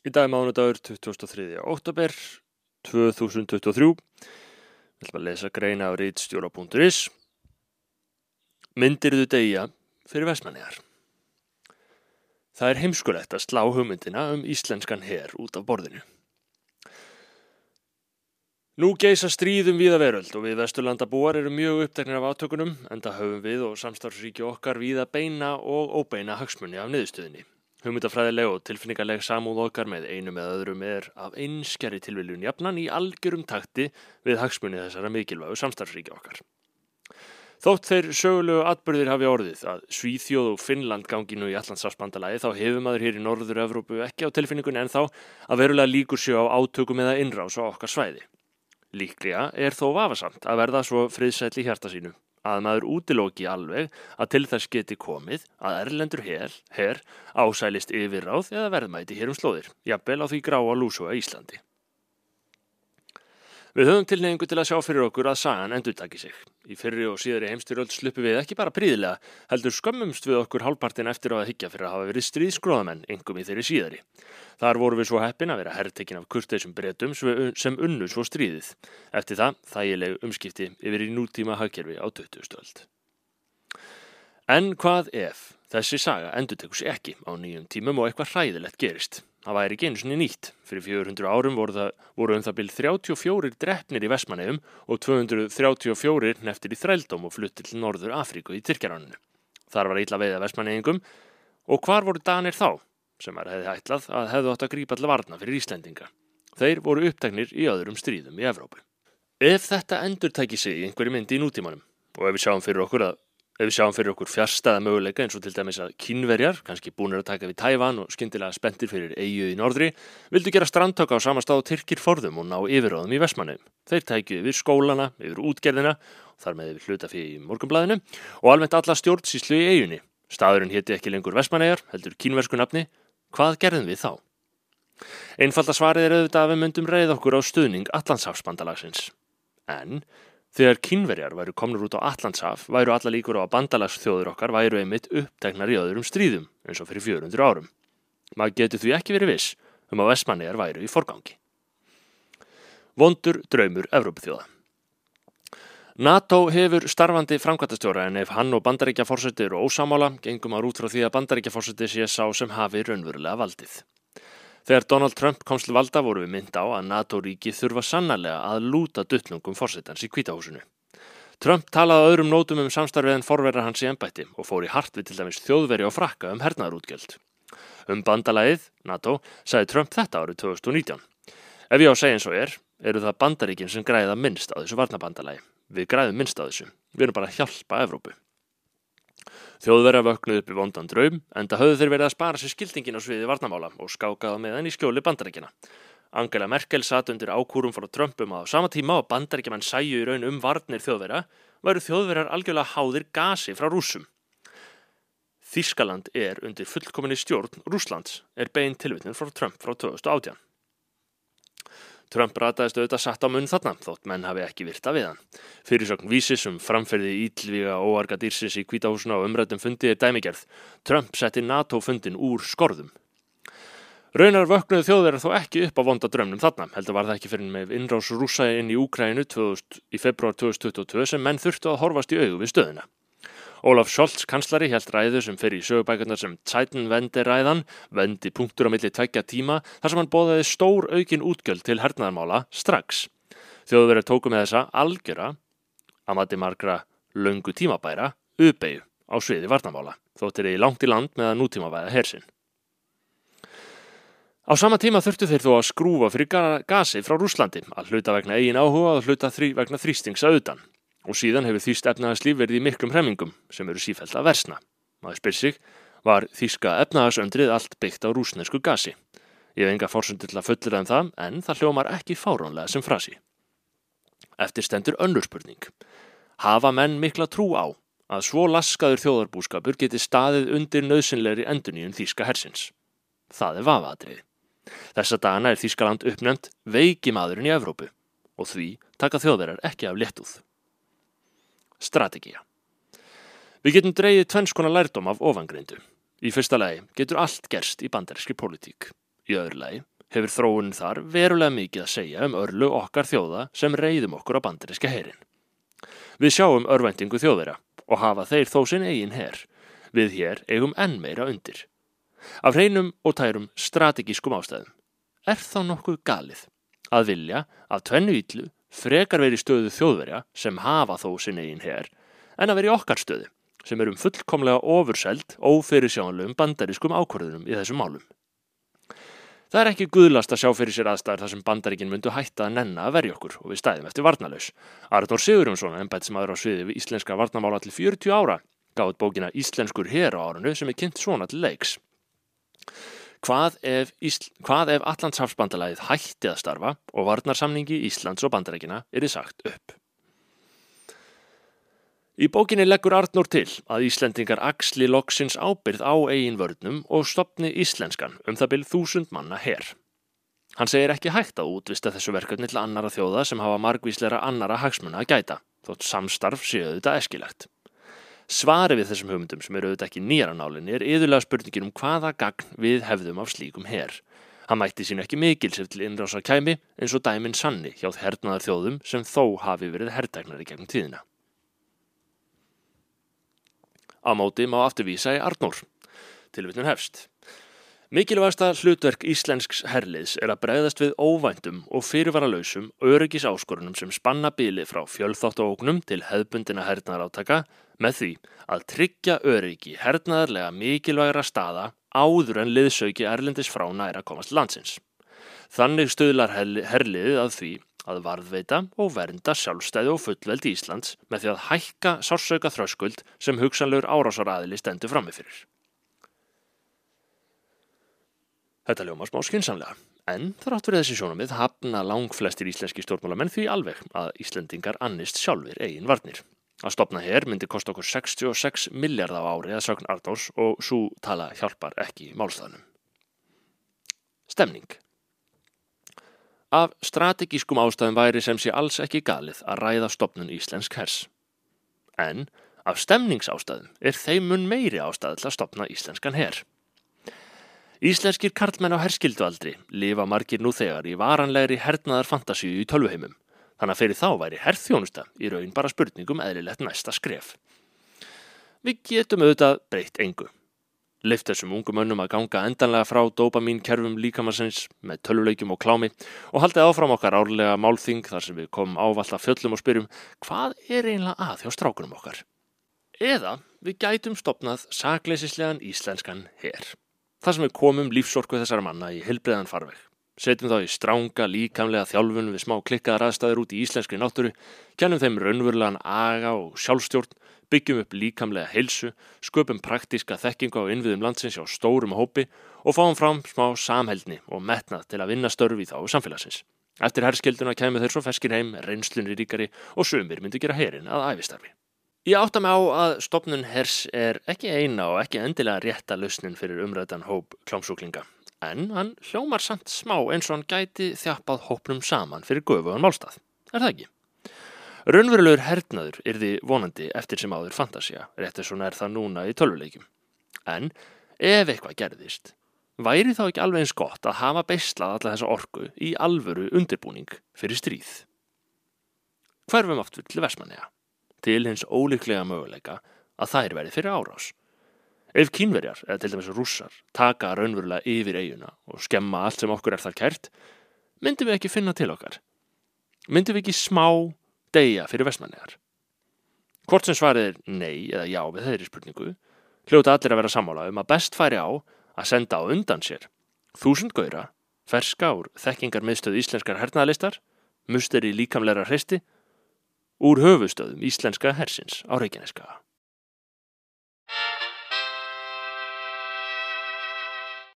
Í dag er mánudagur 23. oktober 2023. Við ætlum að lesa greina á reitstjóra.is. Myndirðu degja fyrir vestmanniðar. Það er heimskulegt að slá hugmyndina um íslenskan her út af borðinu. Nú geisa stríðum viða veröld og við vesturlandabúar eru mjög uppteknir af átökunum en það höfum við og samstarfsríki okkar viða beina og óbeina hagsmunni af niðurstöðinni. Hugmyndafræðileg og tilfinningarleg samúð okkar með einu með öðrum er af einskjari tilviljun jafnan í algjörum takti við hagsmunni þessara mikilvægu samstarfsríki okkar. Þótt þeir sögulegu atbyrðir hafi orðið að Svíþjóð og Finnland gangi nú í Allandsafsbandalagi þá hefur maður hér í Norður-Evrópu ekki á tilfinningun en þá að verulega líkur sjö á átökum eða innrás á okkar svæði. Líklega er þó vafasamt að verða svo friðsætli hjarta sínu að maður útilóki alveg að til þess geti komið að erlendur her, her ásælist yfirráð eða verðmæti hér um slóðir, jafnvel á því gráa lúsóa Íslandi. Við höfum tilneyingu til að sjá fyrir okkur að sagan endur taki sig. Í fyrri og síðari heimstyrjöld sluppu við ekki bara príðilega, heldur skömmumst við okkur hálfpartin eftir að higgja fyrir að hafa verið stríðskróðamenn, engum í þeirri síðari. Þar voru við svo heppin að vera herrtekin af kurteisum breytum sem unnu svo stríðið. Eftir það, þægileg umskipti yfir í nútíma hagkerfi á 20. stöld. En hvað ef þessi saga endur tekur sér ekki á nýjum tímum og eitthvað hræðilegt gerist? Það væri ekki eins og nýtt. Fyrir 400 árum voru, það, voru um það byrj 34 drefnir í Vestmanneum og 234 neftir í Þrældóm og fluttir til Norður Afríku í Tyrkjaráninu. Þar var ítla veiða Vestmanneyingum og hvar voru Danir þá sem er hefði hætlað að hefðu átt að grípa til varna fyrir Íslendinga. Þeir voru uppteknir í öðrum stríðum í Evrópu. Ef þetta endur tæki sig í einhverju myndi í nútímanum og ef við sjáum fyrir okkur að Ef við sjáum fyrir okkur fjárstaða möguleika eins og til dæmis að kínverjar, kannski búinir að taka við Tævan og skyndilega spendir fyrir eigu í norðri, vildu gera strandtöka á samastáð Tyrkir forðum og ná yfiráðum í Vestmannum. Þeir tækju yfir skólana, yfir útgerðina, þar með yfir hluta fyrir í morgunblæðinu og almennt alla stjórnsíslu í eigunni. Staðurinn hétti ekki lengur Vestmannegar, heldur kínversku nafni. Hvað gerðum við þá? Einfalda svarið er auðvitað að við myndum reyð okkur á stuðning Allandshafsbandalagsins. En Þegar kynverjar væru komnur út á Allandshaf væru alla líkur á að bandalagsþjóður okkar væru einmitt upptegnar í öðrum stríðum eins og fyrir 400 árum. Maður getur því ekki verið viss um að Vestmannegar væru í forgangi. Vondur draumur Evrópþjóða NATO hefur starfandi framkvæmtastjóra en ef hann og bandaríkjaforsetti eru ósamála gengum að rút frá því að bandaríkjaforsetti sé sá sem hafi raunverulega valdið. Þegar Donald Trump komst til valda voru við mynd á að NATO-ríki þurfa sannarlega að lúta duttlungum fórsetans í kvítahúsinu. Trump talaði öðrum nótum um samstarfið en forverðar hans í ennbætti og fór í hart við til dæmis þjóðveri og frakka um hernaðarútgjöld. Um bandalagið, NATO, sagði Trump þetta árið 2019. Ef ég á að segja eins og er, eru það bandaríkin sem græða minnst á þessu varnabandalagi. Við græðum minnst á þessu. Við erum bara að hjálpa Evrópu. Þjóðverða vöknuð upp í vondan draum en það höfðu þeir verið að spara sér skildingin á sviði varnamála og skákaða með henni í skjóli bandarækjana. Angela Merkel satt undir ákúrum frá Trumpum að á sama tíma og bandarækjaman sæju í raun um varnir þjóðverða væru þjóðverðar algjörlega háðir gasi frá rúsum. Þískaland er undir fullkominni stjórn Rúslands er bein tilvitnin frá Trump frá 2018. Trump rataðist auðvitað satt á munn þarna, þótt menn hafi ekki virta við hann. Fyrirsögn vísis um framferði ítlvíga óarga dýrsis í kvítahúsuna og umrættum fundi er dæmigerð. Trump setti NATO-fundin úr skorðum. Raunar vöknuðu þjóðverðar þó ekki upp á vonda drömnum þarna, heldur var það ekki fyrir með innrás rúsa inn í Úkrænu í februar 2022 sem menn þurftu að horfast í augu við stöðuna. Ólaf Scholz kanslari held ræðu sem fyrir í sögubækarnar sem Zeitenwende ræðan, vendi punktur á milli tveggja tíma þar sem hann bóðaði stór aukin útgjöld til hernaðarmála strax. Þjóðverið tóku með þessa algjöra, að mati margra löngu tímabæra, uppeyju á sviði varnamála, þóttir í langt í land með að nútímavæða hersinn. Á sama tíma þurftu þeir þó að skrúfa fyrir gasi frá Rúslandi, að hluta vegna eigin áhuga og hluta þrý vegna þrýstingsa auðan og síðan hefur þýst efnahagslíf verið í miklum hremmingum sem eru sífælt að versna. Maður spyr sig, var þýska efnahagsöndrið allt byggt á rúsnesku gasi? Ég hef enga fórsöndu til að fullera en um það, en það hljómar ekki fárónlega sem frasi. Eftir stendur önnur spurning. Hafa menn mikla trú á að svo laskaður þjóðarbúskapur geti staðið undir nöðsynleiri enduníun þýska hersins? Það er vafaðrið. Þessa dagana er Þýskaland uppnefnt veiki maðurinn í Evrópu og því taka þjóðverðar ekki af léttúð. Strategía Við getum dreyið tvennskona lærdom af ofangreindu. Í fyrsta lagi getur allt gerst í bandaríski pólitík. Í öðru lagi hefur þróunin þar verulega mikið að segja um örlu okkar þjóða sem reyðum okkur á bandaríska herin. Við sjáum örvendingu þjóðverja og hafa þeir þó sinn eigin her. Við hér eigum enn meira undir. Af hreinum og tærum strategískum ástæðum. Er þá nokkuð galið að vilja að tvennu ítlu frekar veri stöðu þjóðverja sem hafa þó sinn eigin her en að veri okkar stöðu sem erum fullkomlega ofurselt ófyrirsjónlegum bandarískum ákvörðunum í þessum málum. Það er ekki guðlast að sjá fyrir sér aðstæður þar sem bandaríkin myndu hætta að nenna að verja okkur og við stæðum eftir varnalaus. Arnór Sigurjónsson, ennbætsmaður á sviði við íslenska varnamála til 40 ára, gáð bókina Íslenskur hér á árunu sem er kynnt svona til leiks. Hvað ef, ef Allandshafsbandalæðið hætti að starfa og varnarsamningi Íslands og bandarækina er sagt upp? Í bókinni leggur Arnór til að Íslendingar axli loksins ábyrð á eigin vörnum og stopni íslenskan um það byrð þúsund manna herr. Hann segir ekki hægt að útvista þessu verkefni til annara þjóða sem hafa margvísleira annara hagsmuna að gæta, þótt samstarf séu þetta eskilegt. Svari við þessum hugmyndum sem eru auðvitað ekki nýjara nálinni er yðurlega spurningin um hvaða gagn við hefðum af slíkum herr. Hann mætti sín ekki mikil sér til innrása kæmi eins og dæmin sanni hjá hernaðar þjóðum sem þó hafi verið herrtæknari gegnum tíðina. Á móti má afturvísa í Arnór. Tilvittun hefst. Mikilvægasta hlutverk íslensks herliðs er að bregðast við óvæntum og fyrirvaralausum öryggis áskorunum sem spanna bíli frá fjölþáttuóknum til hefbundina hernaðarátaka með því að tryggja öryggi hernaðarlega mikilvægra staða áður en liðsauki erlendis frá næra komast landsins. Þannig stöðlar herliðið að því að varðveita og vernda sjálfstæði og fullveldi Íslands með því að hækka sársauka þröskuld sem hugsanlegur árásaraðili stendur frammefyrir. Þetta ljóma smá skynnsamlega, en þrátt fyrir þessi sjónumið hafna langflestir íslenski stjórnmálamenn því alveg að Íslendingar annist sjálfur eigin varnir. Að stopna hér myndi kosta okkur 66 miljard á ári að sögn Ardós og svo tala hjálpar ekki málstæðnum. Stemning Af strategískum ástæðum væri sem sé alls ekki galið að ræða stopnun Íslensk hers. En af stemningsástæðum er þeim mun meiri ástæð til að stopna Íslenskan her. Íslenskir karlmenn á herskildualdri lifa margir nú þegar í varanlegri hernaðar fantasíu í tölvuheimum. Þannig að fyrir þá væri herþjónusta í raun bara spurningum eðlilegt næsta skref. Við getum auðvitað breytt engu lift þessum ungum önnum að ganga endanlega frá dopamínkerfum líkamassins með töluleikjum og klámi og haldið áfram okkar árlega málþing þar sem við komum ávalt að fjöllum og spyrjum hvað er einlega að hjá strákunum okkar? Eða við gætum stopnað sakleisislegan íslenskan her. Þar sem við komum lífsorku þessara manna í hilbreðan farveg. Setjum þá í stránga, líkamlega þjálfun við smá klikkaðar aðstæður út í íslenskri náttúru, kennum þeim raunverulegan aga og sjálfstjórn byggjum upp líkamlega heilsu, sköpum praktíska þekkingu á innviðum landsins á stórum hópi og fáum fram smá samhældni og metnað til að vinna störfi þá samfélagsins. Eftir herskilduna kemur þeir svo feskin heim, reynslunni ríkari og sömur myndi gera herin að æfistarfi. Ég átta mig á að stopnun hers er ekki eina og ekki endilega rétta lausnin fyrir umræðan hóp klámsúklinga, en hann hljómar samt smá eins og hann gæti þjappað hópnum saman fyrir gufuðan málstað. Er það ekki? Raunverulegur hernaður er því vonandi eftir sem áður fantasia, rétt eins og nær það núna í tölvuleikjum. En ef eitthvað gerðist, væri þá ekki alveg eins gott að hafa beislað alla þessa orku í alvöru undirbúning fyrir stríð. Hverfum oft til Vesmanega, til hins ólíklega möguleika að þær verði fyrir árás. Ef kínverjar, eða til dæmis rússar, taka raunverulega yfir eiguna og skemma allt sem okkur er þar kært, myndum við ekki finna til okkar. Myndum við ekki smá deyja fyrir vestmannegar. Hvort sem svarið er nei eða já við þeirri spurningu, hljóta allir að vera sammála um að best færi á að senda á undan sér þúsund gauðra, ferska úr þekkingar miðstöð íslenskar hernaðalistar, musteri líkamleira hreisti, úr höfustöðum íslenska hersins á Reykjaneska.